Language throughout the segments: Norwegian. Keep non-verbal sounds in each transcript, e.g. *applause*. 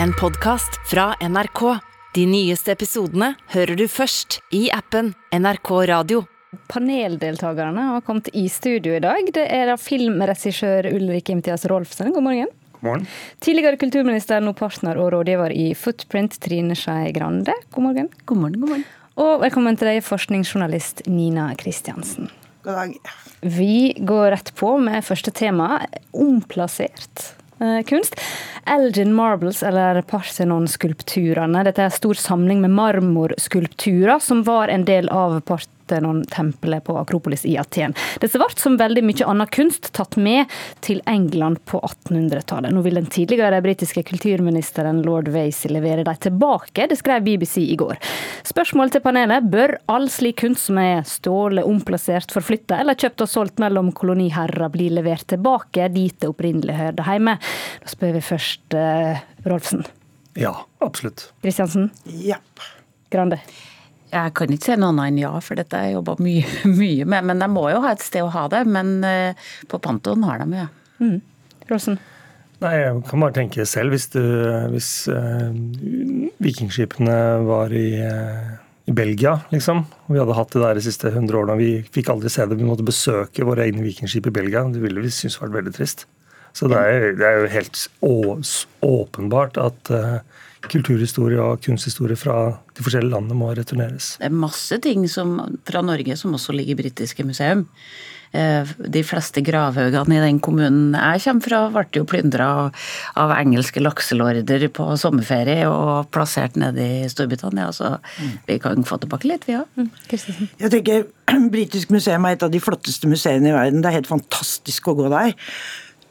en podkast fra NRK. De nyeste episodene hører du først i appen NRK Radio. Paneldeltakerne har kommet i studio i dag. Det er da filmregissør Ulrik Imtias Rolfsen. God morgen. God morgen. Tidligere kulturminister, nå partner og rådgiver i Footprint, Trine Skei Grande. God morgen. God morgen, god morgen. Og velkommen til deg, forskningsjournalist Nina Kristiansen. God dag. Vi går rett på med første tema, omplassert kunst. Elgin Marbles, eller Parthenon-skulpturene. Dette er en stor samling med marmorskulpturer som var en del av Parthenon-tempelet på Akropolis i Aten. Dette ble, som veldig mye annen kunst, tatt med til England på 1800-tallet. Nå vil den tidligere britiske kulturministeren lord Vasey levere dem tilbake, det skrev BBC i går. Spørsmålet til panelet bør all slik kunst som er stjålet, omplassert, forflytta eller kjøpt og solgt mellom koloniherrer bli levert tilbake dit det opprinnelig hørte hjemme? Da spør vi først uh, Rolfsen. Ja, absolutt. Kristiansen? Ja. Grande? Jeg kan ikke si noe annet enn ja, for dette har jeg jobba mye, *laughs* mye, med. Men de må jo ha et sted å ha det. Men uh, på pantoen har de jo. Mm. Rolfsen? Nei, Jeg kan bare tenke selv, hvis, du, hvis uh, vikingskipene var i, uh, i Belgia, liksom. og Vi hadde hatt det der de siste 100 årene, og vi fikk aldri se det. Vi måtte besøke våre egne vikingskip i Belgia. Det ville vi synes vært veldig trist. Så det er, det er jo helt å, åpenbart at uh, kulturhistorie og kunsthistorie fra de forskjellige landene må returneres. Det er masse ting som, fra Norge som også ligger i britiske museum. Eh, de fleste gravhaugene i den kommunen jeg kommer fra, ble jo plyndra av engelske lakselorder på sommerferie og plassert nede i Storbritannia. Så vi kan få tilbake litt, vi òg. Jeg tenker *clears throat* Britisk museum er et av de flotteste museene i verden. Det er helt fantastisk å gå der.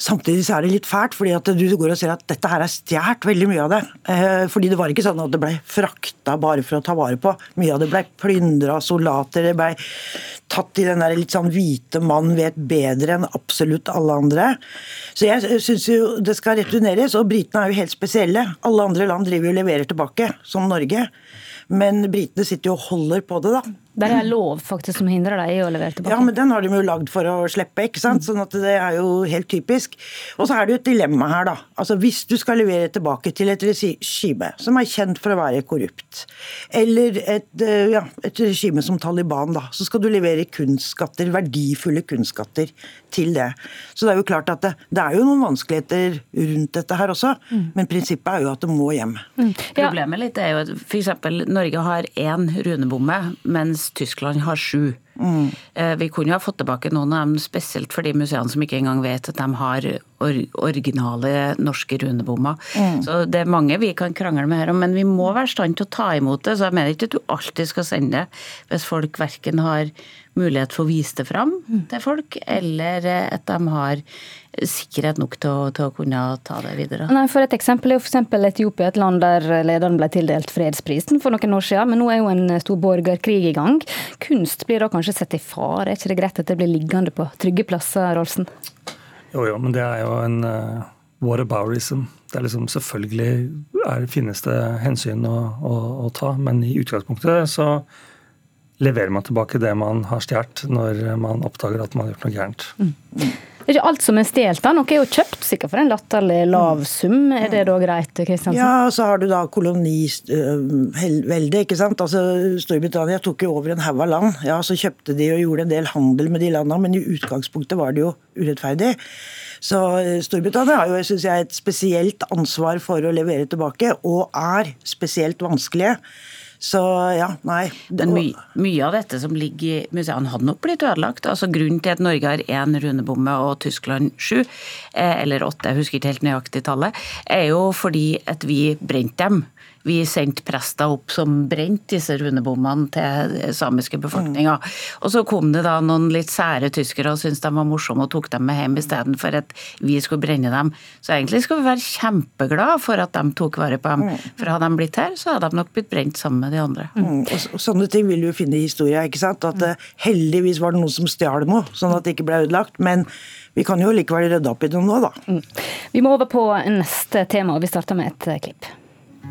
Samtidig så er det litt fælt, fordi at du går og ser at dette her er stjålet, veldig mye av det. Eh, fordi det var ikke sånn at det ble frakta bare for å ta vare på. Mye av det ble plyndra av soldater. Det ble tatt i den der litt sånn hvite mann vet bedre enn absolutt alle andre. Så jeg syns jo det skal returneres, og britene er jo helt spesielle. Alle andre land driver jo og leverer tilbake, som Norge. Men britene sitter jo og holder på det, da. Det er lov faktisk som hindrer deg i å levere tilbake. Ja, men den har de jo lagd for å slippe, ikke sant. Sånn at det er jo helt typisk. Og så er det jo et dilemma her, da. Altså Hvis du skal levere tilbake til et regime som er kjent for å være korrupt, eller et, ja, et regime som Taliban, da, så skal du levere kunstskatter, verdifulle kunstskatter, til det. Så det er jo klart at det, det er jo noen vanskeligheter rundt dette her også, mm. men prinsippet er jo at det må hjem. Mm. Ja. Problemet litt er jo at f.eks. Norge har én runebomme, mens Tyskland har sju. Mm. Vi kunne jo ha fått tilbake noen av dem, spesielt for de museene som ikke engang vet at de har originale norske runebommer. Mm. Så det er mange vi kan krangle med her om, men vi må være i stand til å ta imot det. Så jeg mener ikke at du alltid skal sende det hvis folk verken har mulighet for å vise det fram mm. til folk, eller at de har sikkerhet nok til å, til å, kunne ta det videre. Nei, for Et eksempel er f.eks. Etiopia, et land der lederen ble tildelt fredsprisen for noen år siden. Men nå er jo en stor borgerkrig i gang. Kunst blir da kanskje sett i fare? Er ikke det greit at det blir liggende på trygge plasser, Rolfsen? Jo, jo, men det er jo en uh, whataboutism. Det er liksom Selvfølgelig er, finnes det hensyn å, å, å ta, men i utgangspunktet så leverer man tilbake det man har stjålet, når man oppdager at man har gjort noe gærent. Mm. Er ikke alt som er stjålet. Noe er jo kjøpt, sikkert for en latterlig lav sum. Er det da greit? Kristiansen? Ja, så har du da koloniveldet, ikke sant. Altså, Storbritannia tok jo over en haug av land. Ja, Så kjøpte de og gjorde en del handel med de landene, men i utgangspunktet var det jo urettferdig. Så eh, Storbritannia har jo synes jeg, et spesielt ansvar for å levere tilbake, og er spesielt vanskelige. Så ja, nei. My, mye av dette som ligger i museene hadde nok blitt ødelagt. Altså Grunnen til at Norge har én runebomme og Tyskland sju, eh, eller åtte, jeg husker ikke helt nøyaktig tallet, er jo fordi at vi brente dem. Vi sendte prester opp som brente disse runebommene til samiske befolkninga. Mm. Og så kom det da noen litt sære tyskere og syntes de var morsomme og tok dem med hjem istedenfor at vi skulle brenne dem. Så egentlig skal vi være kjempeglade for at de tok vare på dem. Mm. For hadde de blitt her, så hadde de nok blitt brent sammen med de andre. Mm. Og sånne ting vil du finne i historia, ikke sant. At det heldigvis var det noen som stjal noe, sånn at det ikke ble ødelagt. Men vi kan jo likevel rydde opp i det nå, da. Mm. Vi må over på neste tema, og vi starter med et uh, klipp.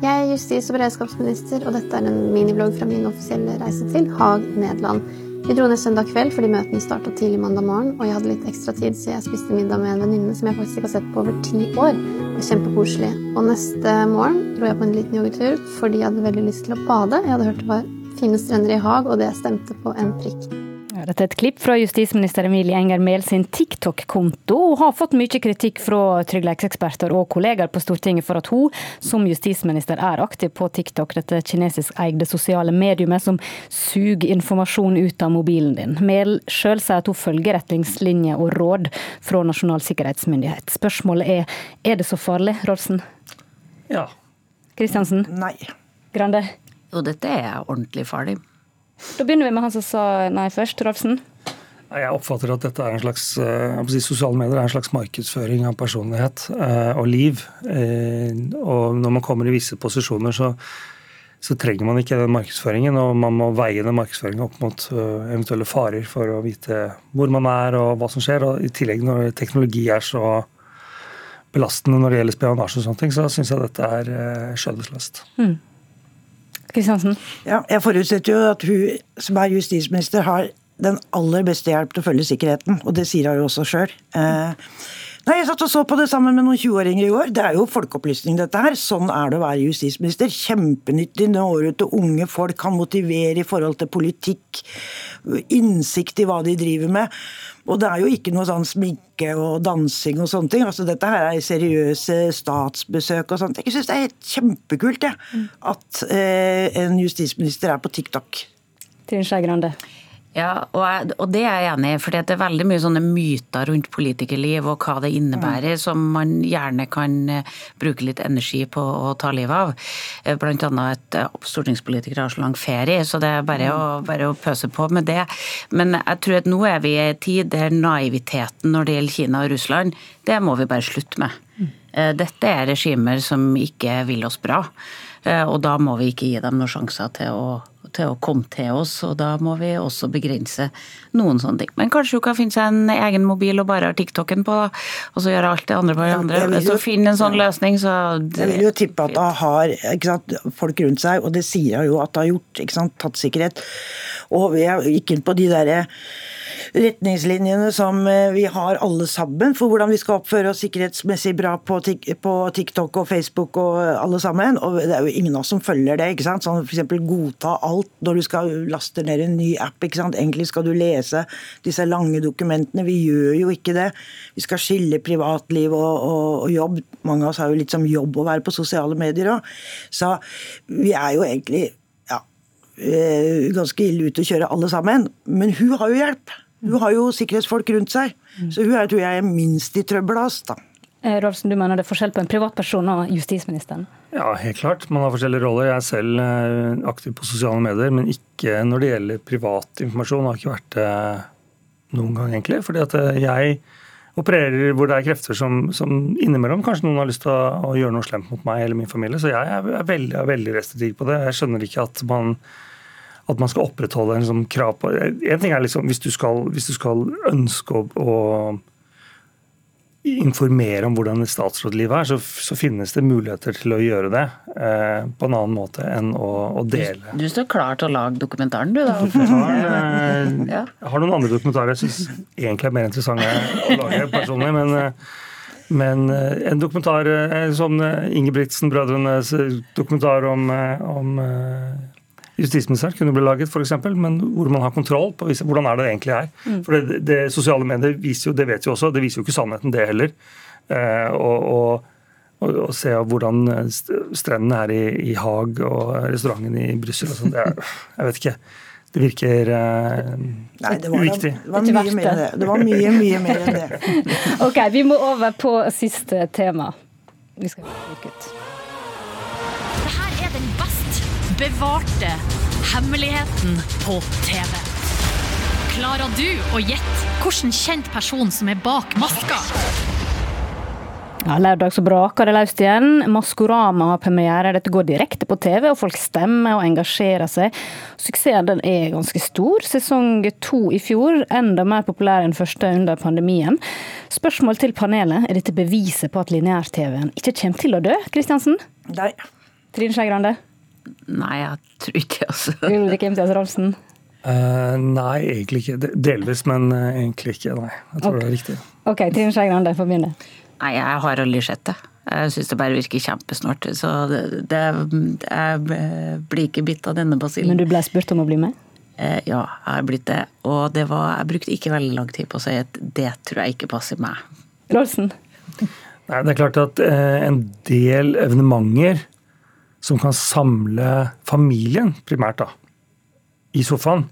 Jeg er justis- og beredskapsminister, og dette er en miniblogg fra min offisielle reise til Haag, Nederland. Vi dro ned søndag kveld fordi møtene starta tidlig mandag morgen, og jeg hadde litt ekstra tid, så jeg spiste middag med en venninne som jeg faktisk ikke har sett på over ti år. Det var Kjempekoselig. Og neste morgen dro jeg på en liten joggetur fordi jeg hadde veldig lyst til å bade. Jeg hadde hørt det var fine strender i Haag, og det stemte på en prikk. Ja, dette er et klipp fra justisminister Emilie Enger Mehl sin TikTok-konto. Hun har fått mye kritikk fra trygghetseksperter og kollegaer på Stortinget for at hun som justisminister er aktiv på TikTok, dette kinesiskeide sosiale mediumet som suger informasjon ut av mobilen din. Mehl sjøl sier at hun følger retningslinjer og råd fra Nasjonal sikkerhetsmyndighet. Spørsmålet er er det så farlig, Rolfsen? Ja. Kristiansen? Nei. Grande? Jo, dette er ordentlig farlig. Da begynner vi med han som sa nei først, Rolfsen. Jeg oppfatter at dette er en slags, eh, si, sosiale medier er en slags markedsføring av personlighet eh, og liv. Eh, og når man kommer i visse posisjoner, så, så, trenger man ikke den markedsføringen. Og man må veie den markedsføringen opp mot eventuelle farer for å vite hvor man er og hva som skjer. Og i tillegg når teknologi er så belastende når det gjelder spionasje og sånne ting, så syns jeg dette er skjødesløst. Mm. Kristiansen? Ja, jeg forutsetter jo at hun som er justisminister har den aller beste hjelp til å følge sikkerheten, og det sier hun jo også sjøl. Eh, Nei, Jeg satt og så på det sammen med noen 20-åringer i går. Det er jo folkeopplysning, dette her. Sånn er det å være justisminister. Kjempenyttig. Når ut til unge folk kan motivere i forhold til politikk. Innsikt i hva de driver med. Og det er jo ikke noe sånn sminke og dansing og sånne ting. Altså Dette her er seriøse statsbesøk og sånt. Jeg syns det er helt kjempekult jeg, at eh, en justisminister er på TikTok. Trine Skei Grande. Ja, og, jeg, og, det er jeg enig i. For det er veldig mye sånne myter rundt politikerliv og hva det innebærer, mm. som man gjerne kan eh, bruke litt energi på å ta livet av. Eh, blant annet at eh, stortingspolitikere har så lang ferie, så det er bare, mm. å, bare å pøse på med det. Men jeg tror at nå er vi i en tid der naiviteten når det gjelder Kina og Russland, det må vi bare slutte med. Mm. Dette er regimer som ikke vil oss bra. Og da må vi ikke gi dem noen sjanser til å til å komme til oss, og da må vi også begrense noen sånne ting. Men kanskje hun kan finne seg en egen mobil og bare ha TikToken på, og så gjøre alt det andre på de andre. Ja, så finne en sånn løsning, så Jeg vil jo tippe at hun har sant, folk rundt seg, og det sier hun jo at hun har gjort. Tatt sikkerhet. Og jeg gikk inn på de derre retningslinjene som eh, vi har alle sammen for hvordan vi skal oppføre oss sikkerhetsmessig bra på, TikTok og Facebook og alle sammen. Og det er jo ingen av oss som følger det. ikke sant? Sånn F.eks. godta alt når du skal laste ned en ny app. ikke sant? Egentlig skal du lese disse lange dokumentene. Vi gjør jo ikke det. Vi skal skille privatliv og, og, og jobb. Mange av oss har jo litt som jobb å være på sosiale medier òg. Så vi er jo egentlig eh, ganske ille ute å kjøre alle sammen. Men hun har jo hjelp. Hun har jo sikkerhetsfolk rundt seg, så hun er, tror jeg er minst i trøbbel av oss. da. Eh, Rolfsen, du mener det er forskjell på en privatperson og justisministeren? Ja, helt klart. Man har forskjellige roller. Jeg er selv eh, aktiv på sosiale medier, men ikke når det gjelder privat informasjon. Det har ikke vært det noen gang, egentlig. Fordi at eh, jeg opererer hvor det er krefter som, som innimellom kanskje noen har lyst til å, å, gjøre noe slemt mot meg eller min familie. Så jeg er, veldig, veldig restriktiv på det. Jeg skjønner ikke at man at man skal opprettholde en sånn krav på En ting er liksom hvis du skal, hvis du skal ønske å, informere om hvordan et statsrådliv er, så, så, finnes det muligheter til å gjøre det eh, på en annen måte enn å, å dele. Du, du står klar til å lage dokumentaren, du da? Dokumentaren, eh, *laughs* ja. Jeg har noen andre dokumentarer jeg syns egentlig er mer interessante å lage personlig. men eh, men eh, en dokumentar eh, som Ingebrigtsen-brødrenes dokumentar om, om justisministeren kunne bli laget, f.eks., men hvor man har kontroll på hvordan er det egentlig er. Mm. For det, det, Sosiale medier viser jo, det vet vi også, det viser jo ikke sannheten, det heller. Eh, og, og, og, og, se hvordan strendene er i, i Haag og restauranten i Brussel og sånn. Jeg vet ikke. Det virker uh, Nei, det var, uviktig. Det var, mye mer enn det. det var mye, mye mer enn det. *laughs* ok, vi må over på siste tema. Vi skal gå ut. Bevarte hemmeligheten på TV. Klarer du å gjette hvilken kjent person som er bak maska? Ja, Lørdag så braker det løst igjen. Maskorama har premiere. Dette går direkte på TV, og folk stemmer og engasjerer seg. Suksessen den er ganske stor. Sesong to i fjor enda mer populær enn første under pandemien. Spørsmål til panelet. Er dette beviset på at lineær-TV-en ikke kommer til å dø? Kristiansen? Nei. Trine Skei Grande? Nei, jeg tror ikke altså. Ulrik Imtias Rolfsen? Uh, nei, egentlig ikke. Delvis, men uh, egentlig ikke. Nei, jeg tror okay. det er riktig. Ok, Trine Skei Grande får begynne. Nei, jeg har aldri sett det. Jeg syns det bare virker kjempesnålt. Så det, det, jeg blir ikke bitt av denne basillen. Men du ble spurt om å bli med? Uh, ja, jeg har blitt det. Og det var, jeg brukte ikke veldig lang tid på å si at det tror jeg ikke passer meg. Rolsen? Nei, det er klart at en del evenementer som kan samle familien, primært, da, i sofaen,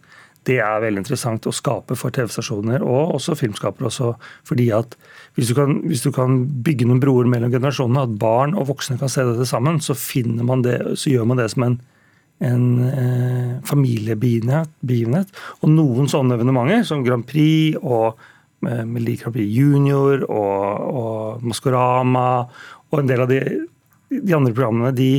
det er veldig interessant å skape for TV-stasjoner og også filmskapere. også, fordi at hvis du, kan, hvis du kan bygge noen broer mellom generasjonene, at barn og voksne kan se dette sammen, så, man det, så gjør man det som en, en eh, familiebegivenhet. Og noen sånne evenementer, som Grand Prix og eh, Melodi Grand Prix Junior og, og Maskorama og en del av de, de andre programmene, de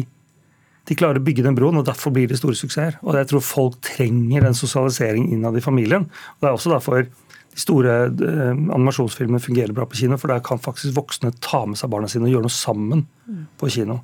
de klarer å bygge den broen, og derfor blir det store suksesser. Og jeg tror folk trenger den sosialiseringen innad i familien. Og Det er også derfor de store eh, animasjonsfilmene fungerer bra på kino, for der kan faktisk voksne ta med seg barna sine og gjøre noe sammen på kino.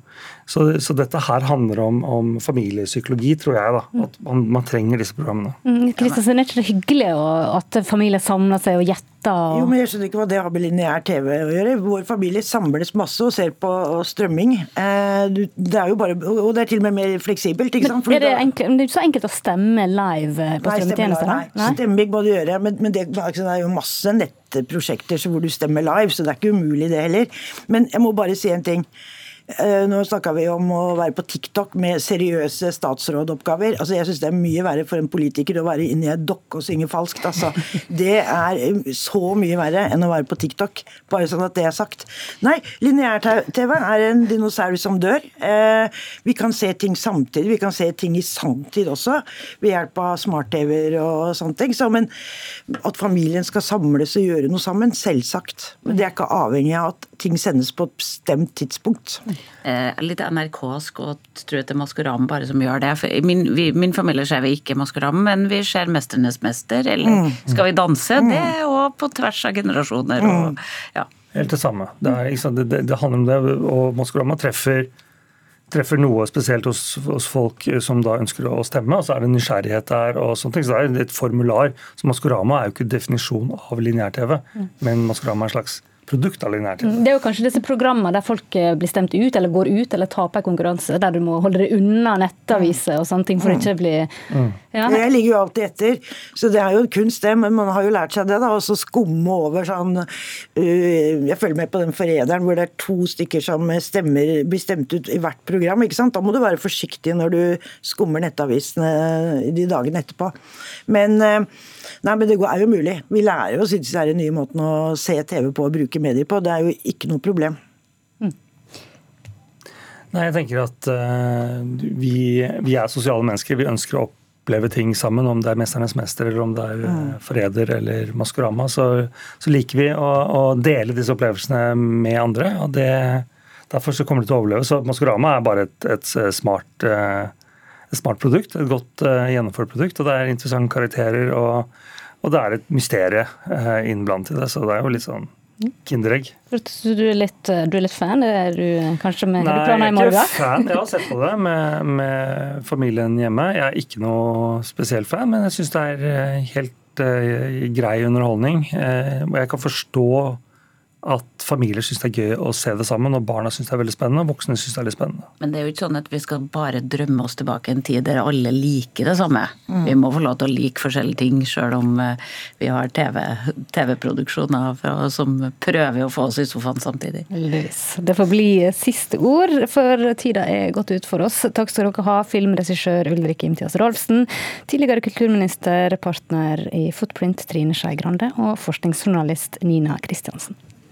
Så, så dette her handler om, om, familiepsykologi, tror jeg. da, At man, man trenger disse programmene. Mm, Kristiansen, Er ikke det hyggelig at familier samler seg og gjetter? Og... Jo, men Jeg skjønner ikke hva det har med lineær TV å gjøre. Vår familie samles masse og ser på strømming. Eh, det er jo bare, Og det er til og med mer fleksibelt. ikke sant? Men er det, enkelt, det er ikke så enkelt å stemme live på strømmetjenester? Nei, nei. stemming må du gjøre. Men, men det, det, er jo masse nettprosjekter hvor du stemmer live, så det er ikke umulig det heller. Men jeg må bare si en ting. Eh, nå snakka vi om å være på TikTok med seriøse statsrådoppgaver. Altså, jeg syns det er mye verre for en politiker å være inni ei dokke og synge falskt. Altså. *laughs* Det er eh, så mye verre enn å være på TikTok. Bare sånn at det er sagt. Nei, lineær-TV er en dinosaur som dør. Eh, vi kan se ting samtidig. Vi kan se ting i sanntid også, ved hjelp av smart-TV-er og sånne ting. Så, men at familien skal samles og gjøre noe sammen, selvsagt. Men det er ikke avhengig av at ting sendes på et bestemt tidspunkt. Eh, litt NRK-sk og tror at det er Maskorama bare som gjør det. For min, vi, min familie ser vi ikke Maskorama, men vi ser 'Mesternes mester' eller mm. 'Skal vi danse'? Mm. Det er òg på tvers av generasjoner. Og, mm. ja. Helt det samme. Det, er, det, det, det, handler om det, og Maskorama treffer, treffer noe spesielt hos, hos, folk som da ønsker å stemme, og så er det nysgjerrighet der. og sånne ting, så Det er et formular. Så Maskorama er jo ikke definisjon av lineær-TV, mm. men Maskorama er en slags produkt av lineær TV. Det er jo kanskje disse programmene der folk eh, blir stemt ut, eller går ut eller taper konkurranse, der du må holde deg unna nettaviser og sånne ting for mm. ikke å bli mm. ja. Jeg ligger jo alltid etter, så det er jo kunst det, men man har jo lært seg det, da. Og så skumme over sånn uh, Jeg følger med på den Forræderen hvor det er to stykker som stemmer, blir stemt ut i hvert program, ikke sant. Da må du være forsiktig når du skummer nettavisene de dagene etterpå. Men uh, Nei, men det er jo mulig. Vi lærer jo disse nye måten å se TV på og bruke medier på. Det er jo ikke noe problem. Mm. Nei, jeg tenker at uh, vi, vi, er sosiale mennesker. Vi ønsker å oppleve ting sammen. Om det er 'Mesternes mester', eller om det er mm. 'Forræder' eller 'Maskorama', så, så liker vi å, å, dele disse opplevelsene med andre. og det, Derfor så kommer det til å overleve. Så 'Maskorama' er bare et, et smart uh, et smart produkt, et godt uh, gjennomført produkt. Og det er interessante karakterer, og, og det er et mysterium uh, innblandet i det. Så det er jo litt sånn Kinderegg. Så du er litt, du er litt fan? Er du kanskje med Nei, jeg er ikke fan. Jeg har *laughs* sett på det med, med, familien hjemme. Jeg er ikke noe spesiell fan, men jeg syns det er eh, helt uh, grei underholdning. Og jeg kan forstå at familier syns det er gøy å se det sammen, og barna syns det er veldig spennende, og voksne syns det er litt spennende. Men det er jo ikke sånn at vi skal bare drømme oss tilbake en tid der alle liker det samme. Mm. Vi må få lov til å like forskjellige ting, sjøl om eh, vi har TV-produksjoner TV som prøver å få oss i sofaen samtidig. Lys. Det får bli siste ord, for tida er gått ut for oss. Takk skal dere ha, filmregissør Ulrik Imtias Rolfsen, tidligere kulturminister, partner i Footprint Trine Skei Grande og forskningsjournalist Nina Kristiansen.